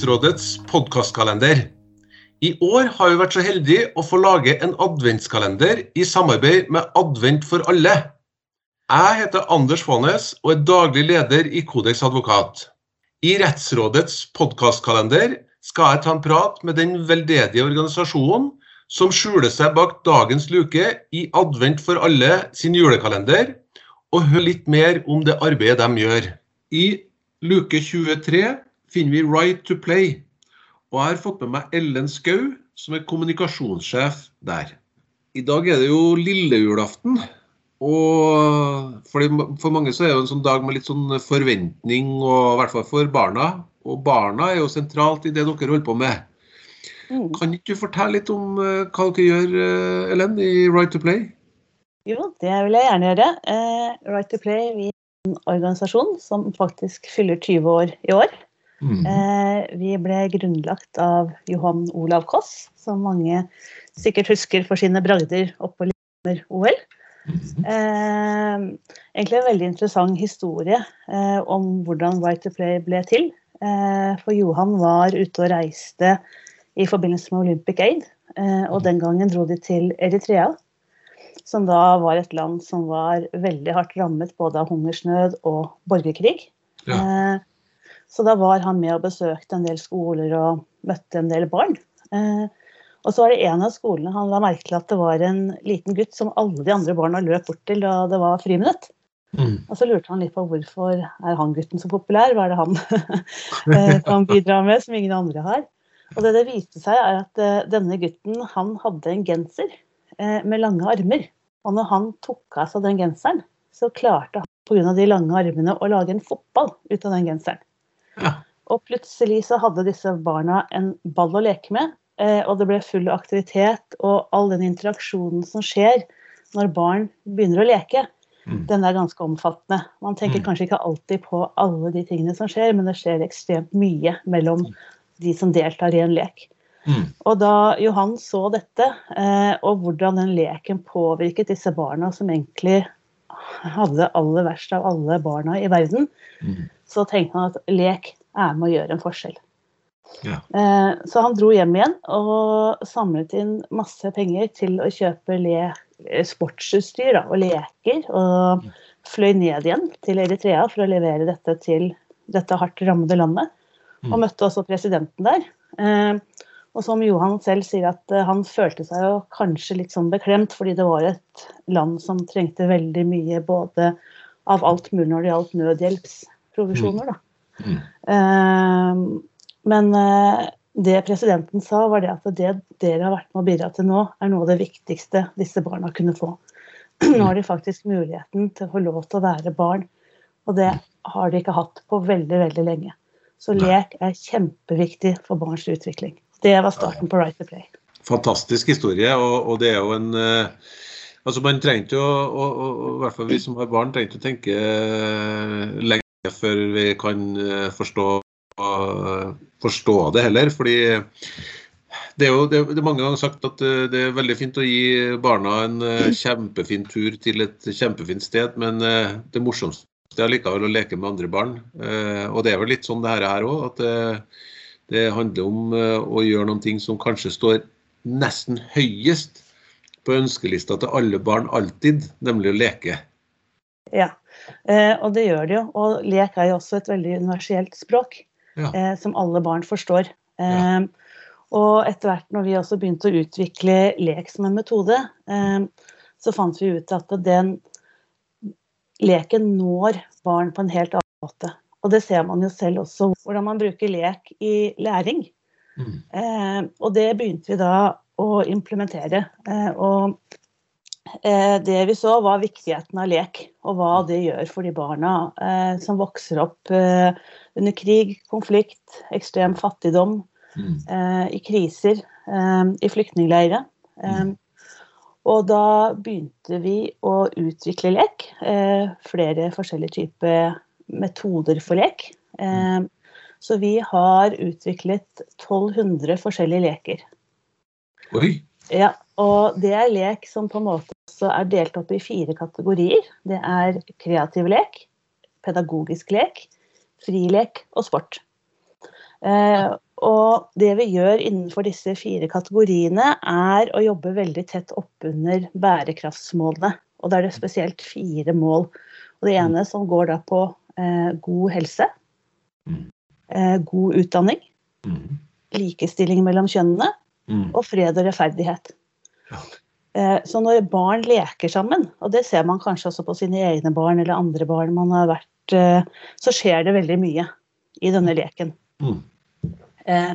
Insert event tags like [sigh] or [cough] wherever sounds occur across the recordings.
til podkastkalender. I år har vi vært så heldige å få lage en adventskalender i samarbeid med Advent for alle. Jeg heter Anders Faanes og er daglig leder i Kodeks advokat. I Rettsrådets podkastkalender skal jeg ta en prat med den veldedige organisasjonen som skjuler seg bak dagens luke i Advent for alle sin julekalender, og hør litt mer om det arbeidet de gjør. I luke 23 finner vi Right to Play, og jeg har fått med meg Ellen Skau, som er kommunikasjonssjef der. I dag er det jo lillejulaften. Og for, for mange så er det jo en sånn dag med litt sånn forventning, og i hvert fall for barna. Og barna er jo sentralt i det dere holder på med. Mm. Kan ikke du fortelle litt om eh, hva dere gjør, eh, Ellen, i Right to Play? Jo, det vil jeg gjerne gjøre. Eh, right to Play vi er en organisasjon som faktisk fyller 20 år i år. Mm. Eh, vi ble grunnlagt av Johan Olav Koss, som mange sikkert husker for sine bragder oppå Lillehammer-OL. Mhm. Eh, egentlig en veldig interessant historie eh, om hvordan Right to Play ble til. Eh, for Johan var ute og reiste i forbindelse med Olympic Aid, eh, og den gangen dro de til Eritrea. Som da var et land som var veldig hardt rammet både av hungersnød og borgerkrig. Ja. Eh, så da var han med og besøkte en del skoler og møtte en del barn. Eh, og så var det en av skolene han la merke til at det var en liten gutt som alle de andre barna løp bort til da det var friminutt. Mm. Og så lurte han litt på hvorfor er han gutten så populær, hva er det han [laughs] eh, kan bidra med som ingen andre har. Og det det viste seg er at eh, denne gutten han hadde en genser eh, med lange armer. Og når han tok av seg den genseren, så klarte han pga. de lange armene å lage en fotball ut av den genseren. Ja. Og plutselig så hadde disse barna en ball å leke med, eh, og det ble full aktivitet. Og all den interaksjonen som skjer når barn begynner å leke, Mm. den er ganske omfattende. Man tenker Mm. kanskje ikke alltid på alle de tingene som skjer, men det skjer ekstremt mye mellom de som deltar i en lek. Mm. Og da Johan så dette, eh, og hvordan den leken påvirket disse barna som egentlig hadde det aller verst av alle barna i verden, Mm. Så tenkte han at lek er med å gjøre en forskjell. Ja. Eh, Så han dro hjem igjen og samlet inn masse penger til å kjøpe le sportsutstyr da, og leker. Og fløy ned igjen til Eritrea for å levere dette til dette hardt rammede landet. Og Mm. møtte også presidenten der. Eh, Og som Johan selv sier at eh, han følte seg jo kanskje litt sånn beklemt, fordi det var et land som trengte veldig mye både av alt mulig når det gjaldt nødhjelpsprovisjoner. da. Mm. Uh, Men uh, det presidenten sa, var det at det dere har vært med å bidra til nå, er noe av det viktigste disse barna kunne få. [clears throat] Nå har de faktisk muligheten til å få lov til å være barn, og det har de ikke hatt på veldig, veldig lenge. Så lek er kjempeviktig for barns utvikling. Det var starten på Right to Play. Fantastisk historie, og, og det er jo en uh... Altså Man trengte jo, og, og, og i hvert fall vi som har barn, trengte å tenke eh, før vi kan eh, forstå, forstå det heller. fordi det er jo det, er mange ganger sagt at eh, det er veldig fint å gi barna en eh, kjempefin tur til et kjempefint sted, men det morsomste er likevel å leke med andre barn. Og det er vel litt sånn det her er òg, at det, det handler om å gjøre noen ting som kanskje står nesten høyest på ønskelista til alle barn alltid, nemlig å leke. Ja, og det gjør det jo. Og lek er jo også et veldig universelt språk Ja. eh, som alle barn forstår. Eh, Og etter hvert når vi også begynte å utvikle lek som en metode, eh, så fant vi ut at den leken når barn på en helt annen måte. Og det ser man jo selv også, hvordan man bruker lek i læring. Mm. Eh, og det begynte vi da å implementere. Eh, og eh, det vi så var viktigheten av lek, og hva det gjør for de barna eh, som vokser opp eh, under krig, konflikt, ekstrem fattigdom, Mm. eh, i kriser, eh, i flyktningleirer. Eh, og da begynte vi å utvikle lek. Eh, flere forskjellige typer metoder for lek. Eh, så vi har utviklet 1200 forskjellige leker. Oi! Ja, og det er lek som på en måte er delt opp i fire kategorier. Det er kreativ lek, pedagogisk lek, frilek og sport. Eh, og det vi gjør innenfor disse fire kategoriene, er å jobbe veldig tett oppunder bærekraftsmålene. Og da er det spesielt fire mål. Og det ene som går da på eh, god helse, eh, god utdanning, likestilling mellom kjønnene og fred og rettferdighet. Ja. så når barn leker sammen, og det ser man kanskje også på sine egne barn eller andre barn man har vært, eh, så skjer det veldig mye i denne leken. Mm. Eh,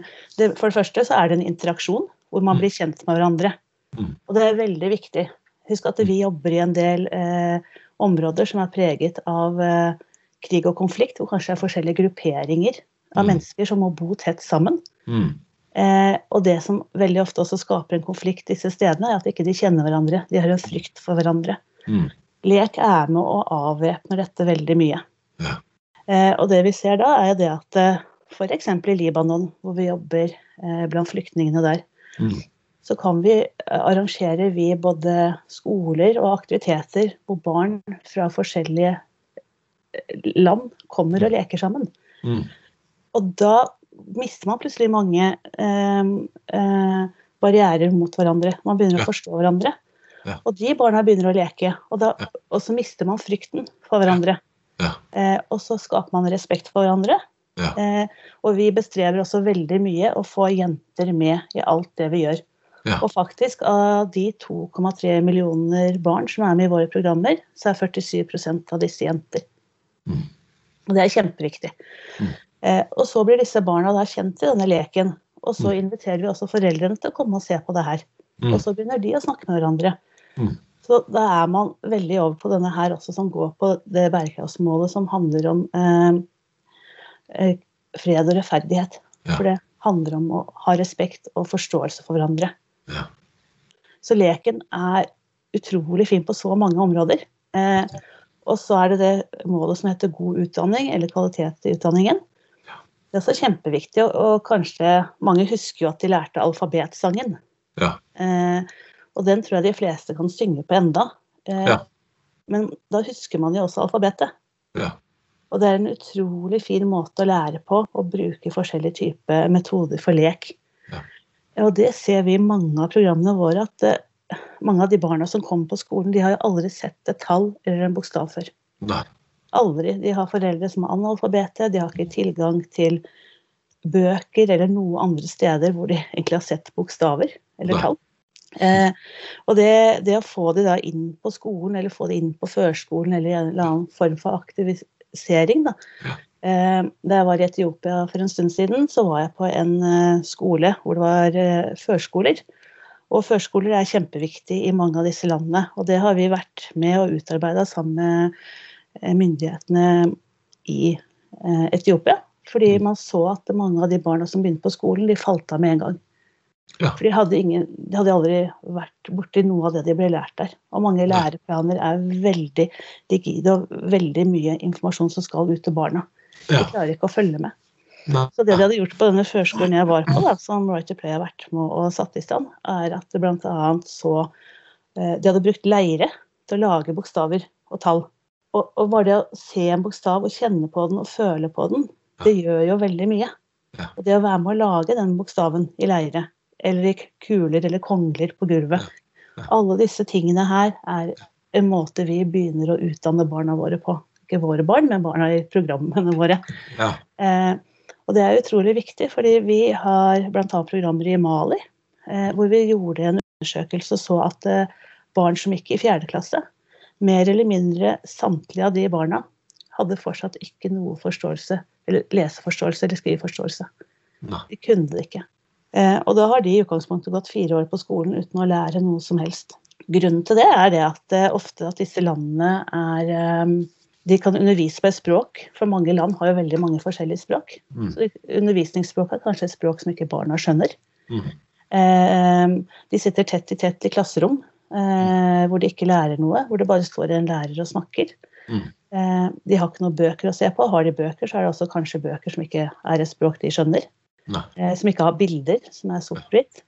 for det første så er det en interaksjon hvor man blir kjent med hverandre. Mm. Og det er veldig viktig. Husk at vi jobber i en del eh, områder som er preget av eh, krig og konflikt, hvor kanskje det er forskjellige grupperinger av Mm. mennesker som må bo tett sammen. Mm. Eh, og det som veldig ofte også skaper en konflikt disse stedene, er at ikke de kjenner hverandre. De har en frykt for hverandre. Mm. Lek er med å avvæpner dette veldig mye. Ja. Eh, og det vi ser da, er det at eh, f.eks. i Libanon, hvor vi jobber eh, blant flyktningene der, Mm. så kan vi eh, arrangere vi både skoler og aktiviteter hvor barn fra forskjellige eh, land kommer og leker sammen. Mm. Og da mister man plutselig mange eh, eh, barrierer mot hverandre. Man begynner Ja. å forstå hverandre. Ja. Og de barna begynner å leke, og, da, Ja. og så mister man frykten for hverandre. Ja. Eh, og så skaper man respekt for hverandre. Ja. Eh, og vi bestreber også veldig mye å få jenter med i alt det vi gjør. Ja. Og faktisk av de 2,3 millioner barn som er med i våre programmer, så er 47% av disse jenter. Mm. Og det er kjempeviktig. Mm. Eh, og så blir disse barna da kjent i denne leken. Og så Mm. inviterer vi også foreldrene til å komme og se på det her. Mm. Og så begynner de å snakke med hverandre. Mm. Så da er man veldig over på denne her også, som går på det bærekraftsmålet som handler om eh, eh, fred og rettferdighet. Ja. For det handler om å ha respekt og forståelse for hverandre. Ja. Så leken er utrolig fin på så mange områder. Eh, og så er det det målet som heter god utdanning, eller kvalitet i utdanningen. Det er også kjempeviktig, og, kanskje mange husker jo at de lærte alfabetsangen. Ja. Eh, og den tror jeg de fleste kan synge på enda. Eh, Ja. Men da husker man jo også alfabetet. Ja. Og det er en utrolig fin måte å lære på å bruke forskjellige typer metoder for lek. Ja. Og det ser vi i mange av programmene våre, at eh, mange av de barna som kommer på skolen, de har jo aldri sett et tall eller en bokstav før. Nei. Aldri. De har foreldre som er analfabete, de har ikke tilgang til bøker eller noe andre steder hvor de egentlig har sett bokstaver eller tall. Eh, og det, det å få de da inn på skolen, eller få de inn på førskolen, eller i en eller annen form for aktivisering, da. Ja. Eh, da jeg var i Etiopia for en stund siden, så var jeg på en eh, skole hvor det var eh, førskoler. Og førskoler er kjempeviktig i mange av disse landene. Og det har vi vært med og utarbeida sammen med myndighetene i eh, Etiopia. Fordi man så at mange av de barna som begynte på skolen, de falt av med en gang. Ja. For de hadde, ingen, de hadde aldri vært borti noe av det de ble lært der. Og mange læreplaner er veldig rigide og veldig mye informasjon som skal ut til barna. De Ja. klarer ikke å følge med. Nei. Så det de hadde gjort på denne førskolen jeg var på, da, som Right to Play har vært med og satt i stand, er at det annet så eh, De hadde brukt leire til å lage bokstaver og tall. Og, og bare det å se en bokstav og kjenne på den og føle på den, det gjør jo veldig mye. Ja. Og det å være med å lage den bokstaven i leire, eller i kuler eller kongler på gulvet, alle disse tingene her er en måte vi begynner å utdanne barna våre på. Ikke våre barn, men barna i programmene våre. Ja. Eh, og det er utrolig viktig, fordi vi har bl.a. programmer i Mali, eh, hvor vi gjorde en undersøkelse og så at eh, barn som gikk i fjerde klasse, mer eller mindre samtlige av de barna hadde fortsatt ikke noe forståelse, eller leseforståelse eller skriveforståelse. De kunne det ikke. Eh, og da har de i utgangspunktet gått fire år på skolen uten å lære noe som helst. Grunnen til det er det at eh, ofte at disse landene er eh, De kan undervise på et språk, for mange land har jo veldig mange forskjellige språk. Mm. Så undervisningsspråk er kanskje et språk som ikke barna skjønner. Mm. Eh, de sitter tett i tett i klasserom eh, hvor de ikke lærer noe, hvor det bare står en lærer og snakker. Mm. Eh, de har ikke noen bøker å se på. Har de bøker, så er det også kanskje bøker som ikke er et språk de skjønner. Eh, som ikke har bilder, som er sort-hvitt.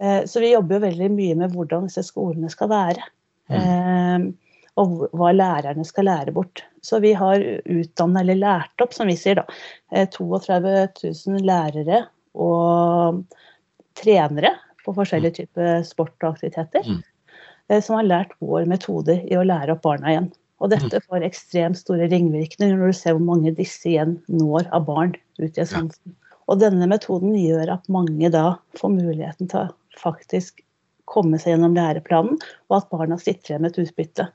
Eh, så vi jobber jo veldig mye med hvordan disse skolene skal være. Mm. Eh, og hva lærerne skal lære bort. Så vi har utdannet, eller lært opp, som vi sier, da, 32 000 lærere og trenere på forskjellige typer sport og aktiviteter. Mm. Som har lært vår metode i å lære opp barna igjen. Og dette får ekstremt store ringvirkninger når du ser hvor mange disse igjen når av barn ut i et. Og denne metoden gjør at mange da får muligheten til å faktisk komme seg gjennom læreplanen, og at barna sitter igjen med et utbytte.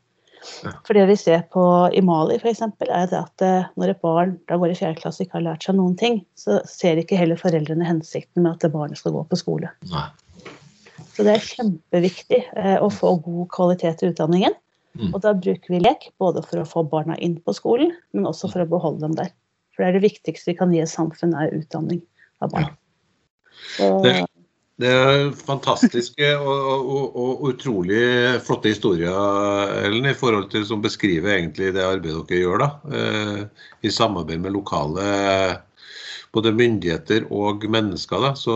For det vi ser på i Mali f.eks., er det at eh, når et barn da går i 4. klasse og ikke har lært seg noen ting, så ser ikke heller foreldrene hensikten med at barnet skal gå på skole. Nei. Så det er kjempeviktig eh, å få god kvalitet i utdanningen. Mm. Og da bruker vi lek både for å få barna inn på skolen, men også for å beholde dem der. For det er det viktigste vi kan gi et samfunn, er utdanning av barn. Det, det, er fantastiske og, og, og, utrolig flotte historier Ellen, i forhold til som beskriver egentlig det arbeidet dere gjør. da, eh, I samarbeid med lokale både myndigheter og mennesker. da, Så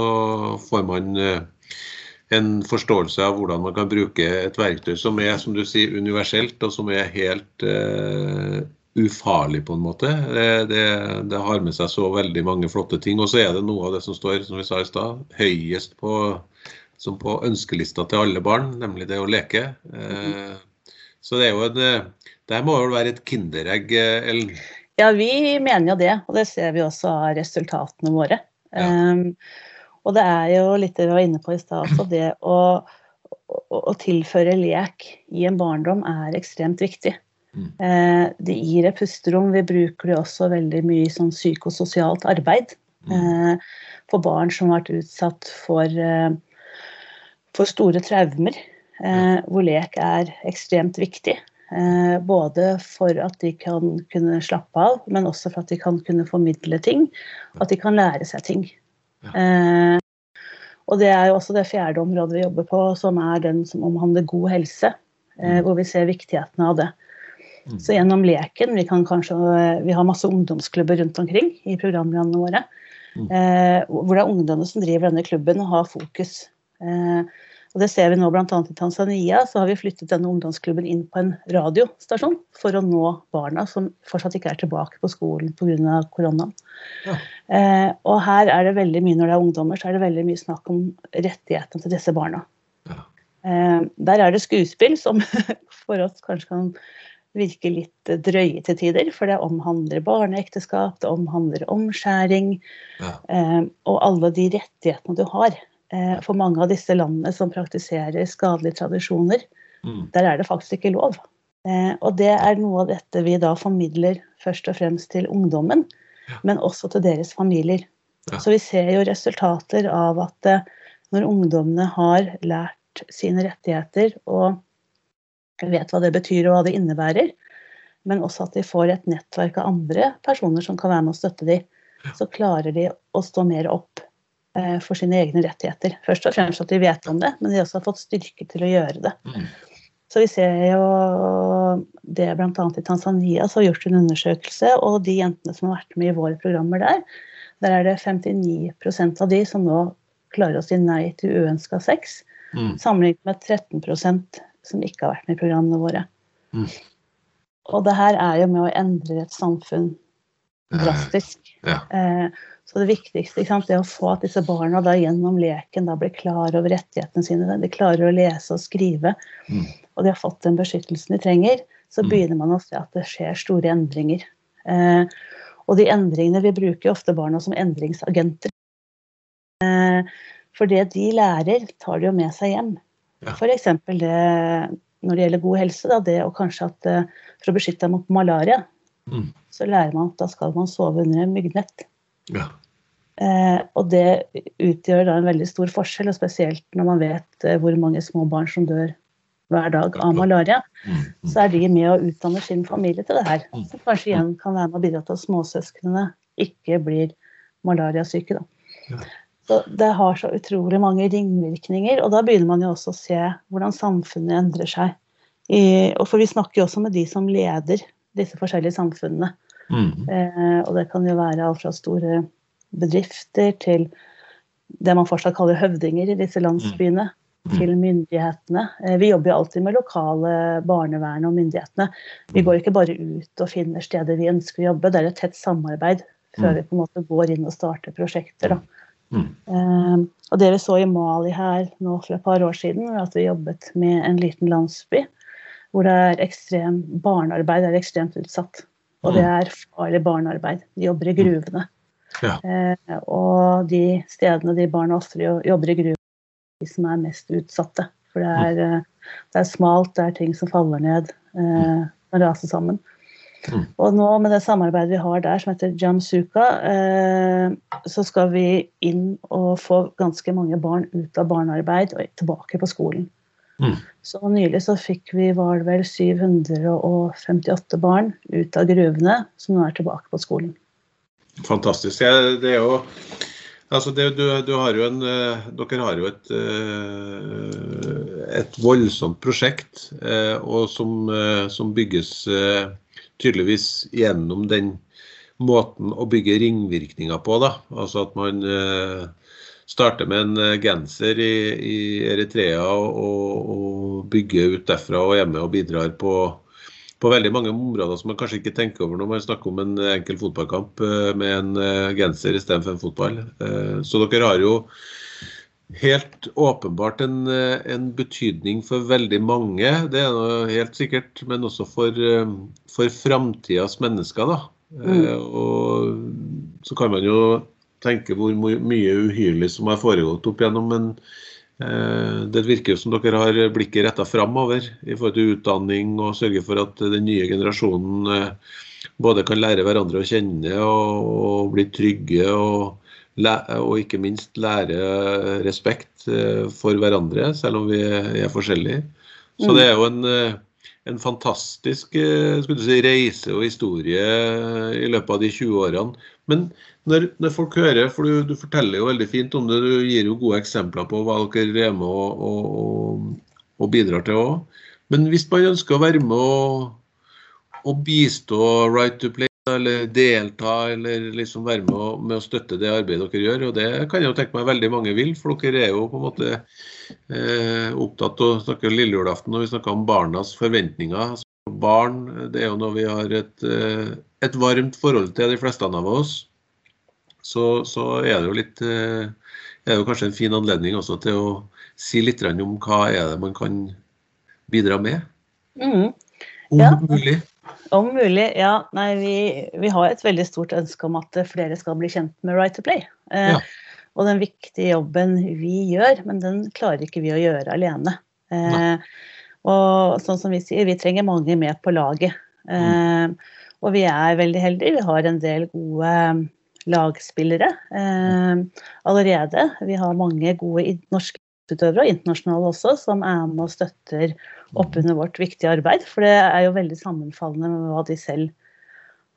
får man eh, en forståelse av hvordan man kan bruke et verktøy som er som du sier, universelt, og som er helt uh, ufarlig, på en måte. Det, det, har med seg så veldig mange flotte ting. Og så er det noe av det som står som vi sa i sted, høyest på, som på ønskelista til alle barn, nemlig det å leke. Uh, så det er jo en Det må vel være et kinderegg, Ellen? Ja, vi mener jo det. Og det ser vi også av resultatene våre. Ja. Um, og det er jo litt det vi var inne på i stad også, det å, å, å, tilføre lek i en barndom er ekstremt viktig. Mm. Eh, det gir et pusterom. Vi bruker det også veldig mye i sånn psykososialt arbeid. Mm. Eh, for barn som har vært utsatt for, eh, for store traumer, eh, hvor lek er ekstremt viktig. Eh, både for at de kan kunne slappe av, men også for at de kan kunne formidle ting. At de kan lære seg ting. Eh, og det er jo også det fjerde området vi jobber på, som er den som omhandler god helse. Eh, mm. hvor vi ser viktigheten av det. Mm. Så gjennom leken Vi kan kanskje, vi har masse ungdomsklubber rundt omkring i programlandene våre. Mm. Eh, hvor det er ungdommene som driver denne klubben og har fokus. Eh, og det ser vi nå bl.a. i Tanzania. Så har vi flyttet denne ungdomsklubben inn på en radiostasjon for å nå barna som fortsatt ikke er tilbake på skolen pga. koronaen. Ja. Eh, og her er det veldig mye, når det er ungdommer, så er det veldig mye snakk om rettighetene til disse barna. Ja. Eh, der er det skuespill som [laughs] for oss kanskje kan virke litt drøye til tider, for det omhandler barneekteskap, det omhandler omskjæring ja. eh, og alle de rettighetene du har. Eh, for mange av disse landene som praktiserer skadelige tradisjoner, mm. der er det faktisk ikke lov. Eh, og det er noe av dette vi da formidler først og fremst til ungdommen, ja. men også til deres familier. Ja. Så vi ser jo resultater av at eh, når ungdommene har lært sine rettigheter og vet hva det betyr og hva det innebærer, men også at de får et nettverk av andre personer som kan være med å støtte dem, så klarer de å stå mer opp for sine egne rettigheter. Først og fremst at de vet om det, men de også har fått styrke til å gjøre det. Mm. Så vi ser jo det bl.a. i Tanzania, som har gjort en undersøkelse, og de jentene som har vært med i våre programmer der, der er det 59% av de som nå klarer å si nei til uønska sex, mm. sammenlignet med 13% som ikke har vært med i programmene våre. Mm. Og det her er jo med å endre et samfunn drastisk. Ja. Eh, så det viktigste sant, er å få at disse barna da, gjennom leken da, blir klar over rettighetene sine. De klarer å lese og skrive, mm. og de har fått den beskyttelsen de trenger. Så mm. begynner man å se at det skjer store endringer. Eh, og de endringene Vi bruker ofte barna som endringsagenter. Eh, for det de lærer, tar de jo med seg hjem. Ja. F.eks. det når det gjelder god helse, da, det å kanskje at eh, for å beskytte deg mot malaria, mm. så lærer man at da skal man sove under en myggnett. Ja. Eh, og det utgjør da en veldig stor forskjell, og spesielt når man vet eh, hvor mange små barn som dør hver dag av malaria. Mm, mm. Så er de med å utdanne sin familie til det her. Som kanskje igjen kan være med å bidra til at småsøsknene ikke blir malariasyke. Da. Så det har så utrolig mange ringvirkninger, og da begynner man jo også å se hvordan samfunnet endrer seg. I, og for vi snakker jo også med de som leder disse forskjellige samfunnene. Mm. Eh, og det kan jo være alt fra store bedrifter til det man fortsatt kaller høvdinger i disse landsbyene. til myndighetene. Eh, vi jobber jo alltid med lokale barnevern og myndighetene. Vi går ikke bare ut og finner steder vi ønsker å jobbe, det er et tett samarbeid før vi på en måte går inn og starter prosjekter. Da. Mm. og det vi så i Mali her nå for et par år siden, var at vi jobbet med en liten landsby hvor det er ekstrem barnearbeid er ekstremt utsatt. Og det er farlig barnearbeid. De jobber i gruvene. Ja. Eh, og de stedene de barna ofte jobber i gruvene, de som er mest utsatte. For det er, eh, det er smalt, det er ting som faller ned eh, og raser sammen. Mm. Og nå med det samarbeidet vi har der, som heter Jamsuka, eh, så skal vi inn og få ganske mange barn ut av barnearbeid og tilbake på skolen. Mm. Så nylig så fikk vi var det vel 758 barn ut av gruvene, som nå er tilbake på skolen. Fantastisk. det er jo Altså det, du, du har en, eh, dere har jo et, eh, et voldsomt prosjekt, eh, og som, som, bygges tydeligvis gjennom den måten å bygge ringvirkninger på. Da. Altså at man starter med en genser i, i Eritrea og, og, bygge ut derfra og med og bidrar på, på veldig mange områder som man kanskje ikke tenker over når man snakker om en enkel fotballkamp eh, med en eh, genser istedenfor en fotball. Eh, så dere har jo helt åpenbart en, en, betydning for veldig mange, det er noe helt sikkert, men også for, for framtidas mennesker. da. Mm. Og så kan man jo tenke hvor mye uhyrlig som har foregått opp gjennom. men Eh, det virker jo som dere har blikket retta framover i forhold til utdanning og sørge for at den nye generasjonen eh, både kan lære hverandre å kjenne og, og bli trygge, og, og, ikke minst lære respekt eh, for hverandre, selv om vi er forskjellige. Så det er jo en, en fantastisk si, reise og historie i løpet av de 20 årene. Men når, når, folk hører, for du, du, forteller jo veldig fint om det, du gir jo gode eksempler på hva dere er med og, og, og bidrar til òg. Men hvis man ønsker å være med og, og bistå Right to Play, eller delta, eller liksom være med, og, med å støtte det arbeidet dere gjør, og det kan jeg jo tenke meg veldig mange vil, for dere er jo på en måte eh, opptatt av å snakke lille julaften når vi snakker om barnas forventninger. Barn det er jo noe vi har et, eh, et varmt forhold til, de fleste av oss så, så er det jo litt eh, er det jo kanskje en fin anledning også til å si litt om hva er det man kan bidra med. Mm. Om ja. mulig. Om mulig, ja. Nei, vi, vi, har et veldig stort ønske om at flere skal bli kjent med Right to Play. Eh, ja. Og den viktige jobben vi gjør, men den klarer ikke vi å gjøre alene. Eh, og sånn som vi sier, vi trenger mange med på laget. Eh, mm. Og vi er veldig heldige. Vi har en del gode lagspillere eh, allerede. Vi har mange gode norske utøvere, og internasjonale også, som er med og støtter opp under vårt viktige arbeid. For det er jo veldig sammenfallende med hva de selv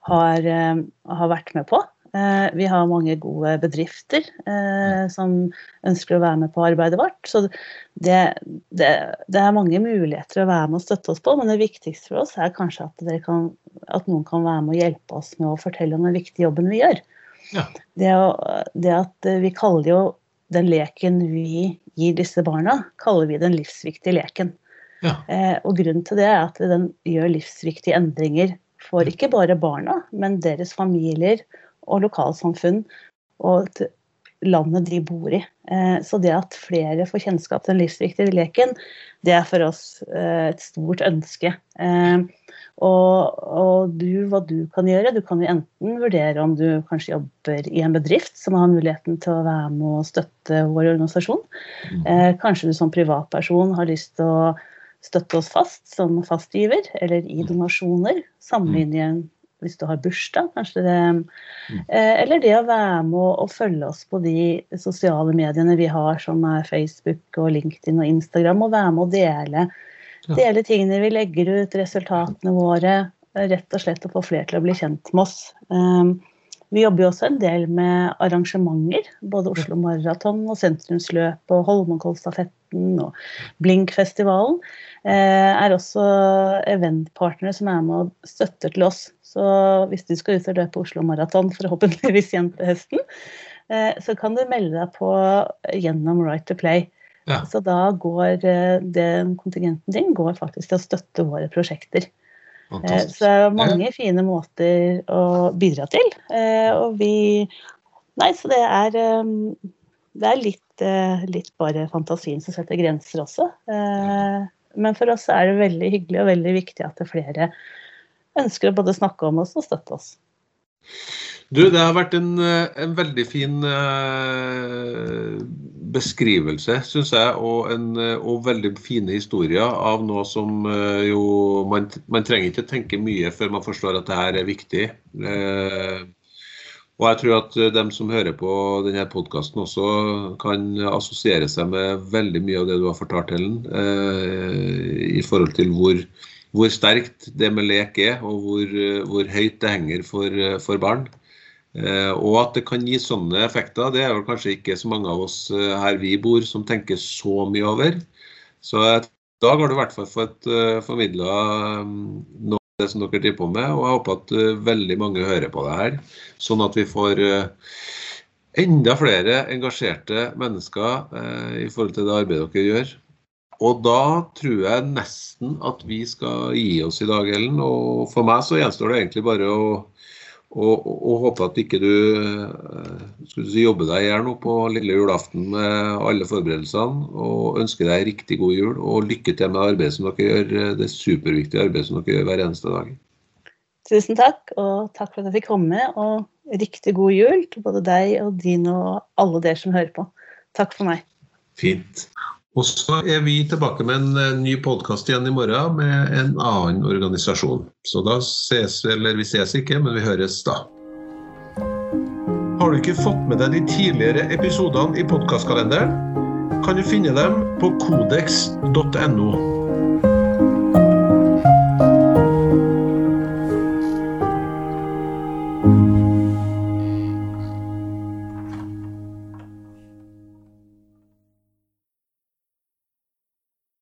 har, eh, har vært med på. Eh, vi har mange gode bedrifter eh, som ønsker å være med på arbeidet vårt. Så det, det, det, er mange muligheter å være med og støtte oss på, men det viktigste for oss er kanskje at, kan, at noen kan være med og hjelpe oss med å fortelle om den viktige jobben vi gjør. Ja. Det, det, at vi kaller jo den leken vi gir disse barna, kaller vi den livsviktige leken. Ja. Eh, og grunnen til det er at den gjør livsviktige endringer for ikke bare barna, men deres familier og lokalsamfunn og landet de bor i. Eh, så det at flere får kjennskap til den livsviktige leken, det er for oss eh, et stort ønske. Eh, og, og, du, hva du kan gjøre, du kan jo enten vurdere om du kanskje jobber i en bedrift som har muligheten til å være med og støtte vår organisasjon. Mm. Kanskje du som privatperson har lyst til å støtte oss fast som fastgiver, eller i donasjoner. Sammenligne igjen hvis du har bursdag, kanskje det. Mm. Eh, eller det å være med og følge oss på de sosiale mediene vi har, som er Facebook og LinkedIn og Instagram, og være med å dele Dele tingene vi legger ut, resultatene våre. Rett og slett å få flere til å bli kjent med oss. Um, vi jobber jo også en del med arrangementer. Både Oslo Maraton og Sentrumsløpet og Holmenkollstafetten og Blinkfestivalen. Eh, er også eventpartnere som er med og støtter til oss. Så hvis du skal ut og løpe Oslo Maraton, forhåpentligvis igjen til høsten, eh, så kan du melde deg på gjennom Right to Play. Ja. Så da går den kontingenten din går faktisk til å støtte våre prosjekter. Fantastisk. Så mange ja. fine måter å bidra til. Og vi Nei, så det er, det er litt, litt bare fantasien som setter grenser også. Men for oss er det veldig hyggelig og veldig viktig at flere ønsker å både snakke om oss og støtte oss. Du, det har vært en, en veldig fin uh, beskrivelse, syns jeg, og, en, og, veldig fine historier av noe som jo man, man, trenger ikke tenke mye før man forstår at det her er viktig. Og jeg tror at dem som hører på denne podkasten også kan assosiere seg med veldig mye av det du har fortalt, Helen, i forhold til hvor, hvor sterkt det med lek er, og hvor, hvor høyt det henger for, for barn. Eh, og at det kan gi sånne effekter, det er vel kanskje ikke så mange av oss eh, her vi bor som tenker så mye over. Så i dag har du i hvert fall fått uh, formidla noe av det som dere driver på med, og jeg håper at veldig mange hører på det her. Sånn at vi får enda flere engasjerte mennesker i forhold til det arbeidet dere gjør. Og da tror jeg nesten at vi skal gi oss i dag, Ellen. Og for meg så gjenstår det egentlig bare å, å, å håpe at ikke du eh, skulle si, jobber deg i hjel nå på lille julaften med alle forberedelsene. Og ønsker deg riktig god jul og lykke til med arbeidet som dere gjør. Eh, det superviktige arbeidet som dere gjør hver eneste dag. Tusen takk, og takk for at jeg fikk komme. Og riktig god jul til både deg og din og alle dere som hører på. Takk for meg. Fint. Og så er vi tilbake med en eh, ny podkast igjen i morgen med en annen organisasjon. Så da ses vi, eller vi ses ikke, men vi høres da. Har du ikke fått med deg de tidligere episodene i podkastkalenderen, kan du finne dem på kodeks.no.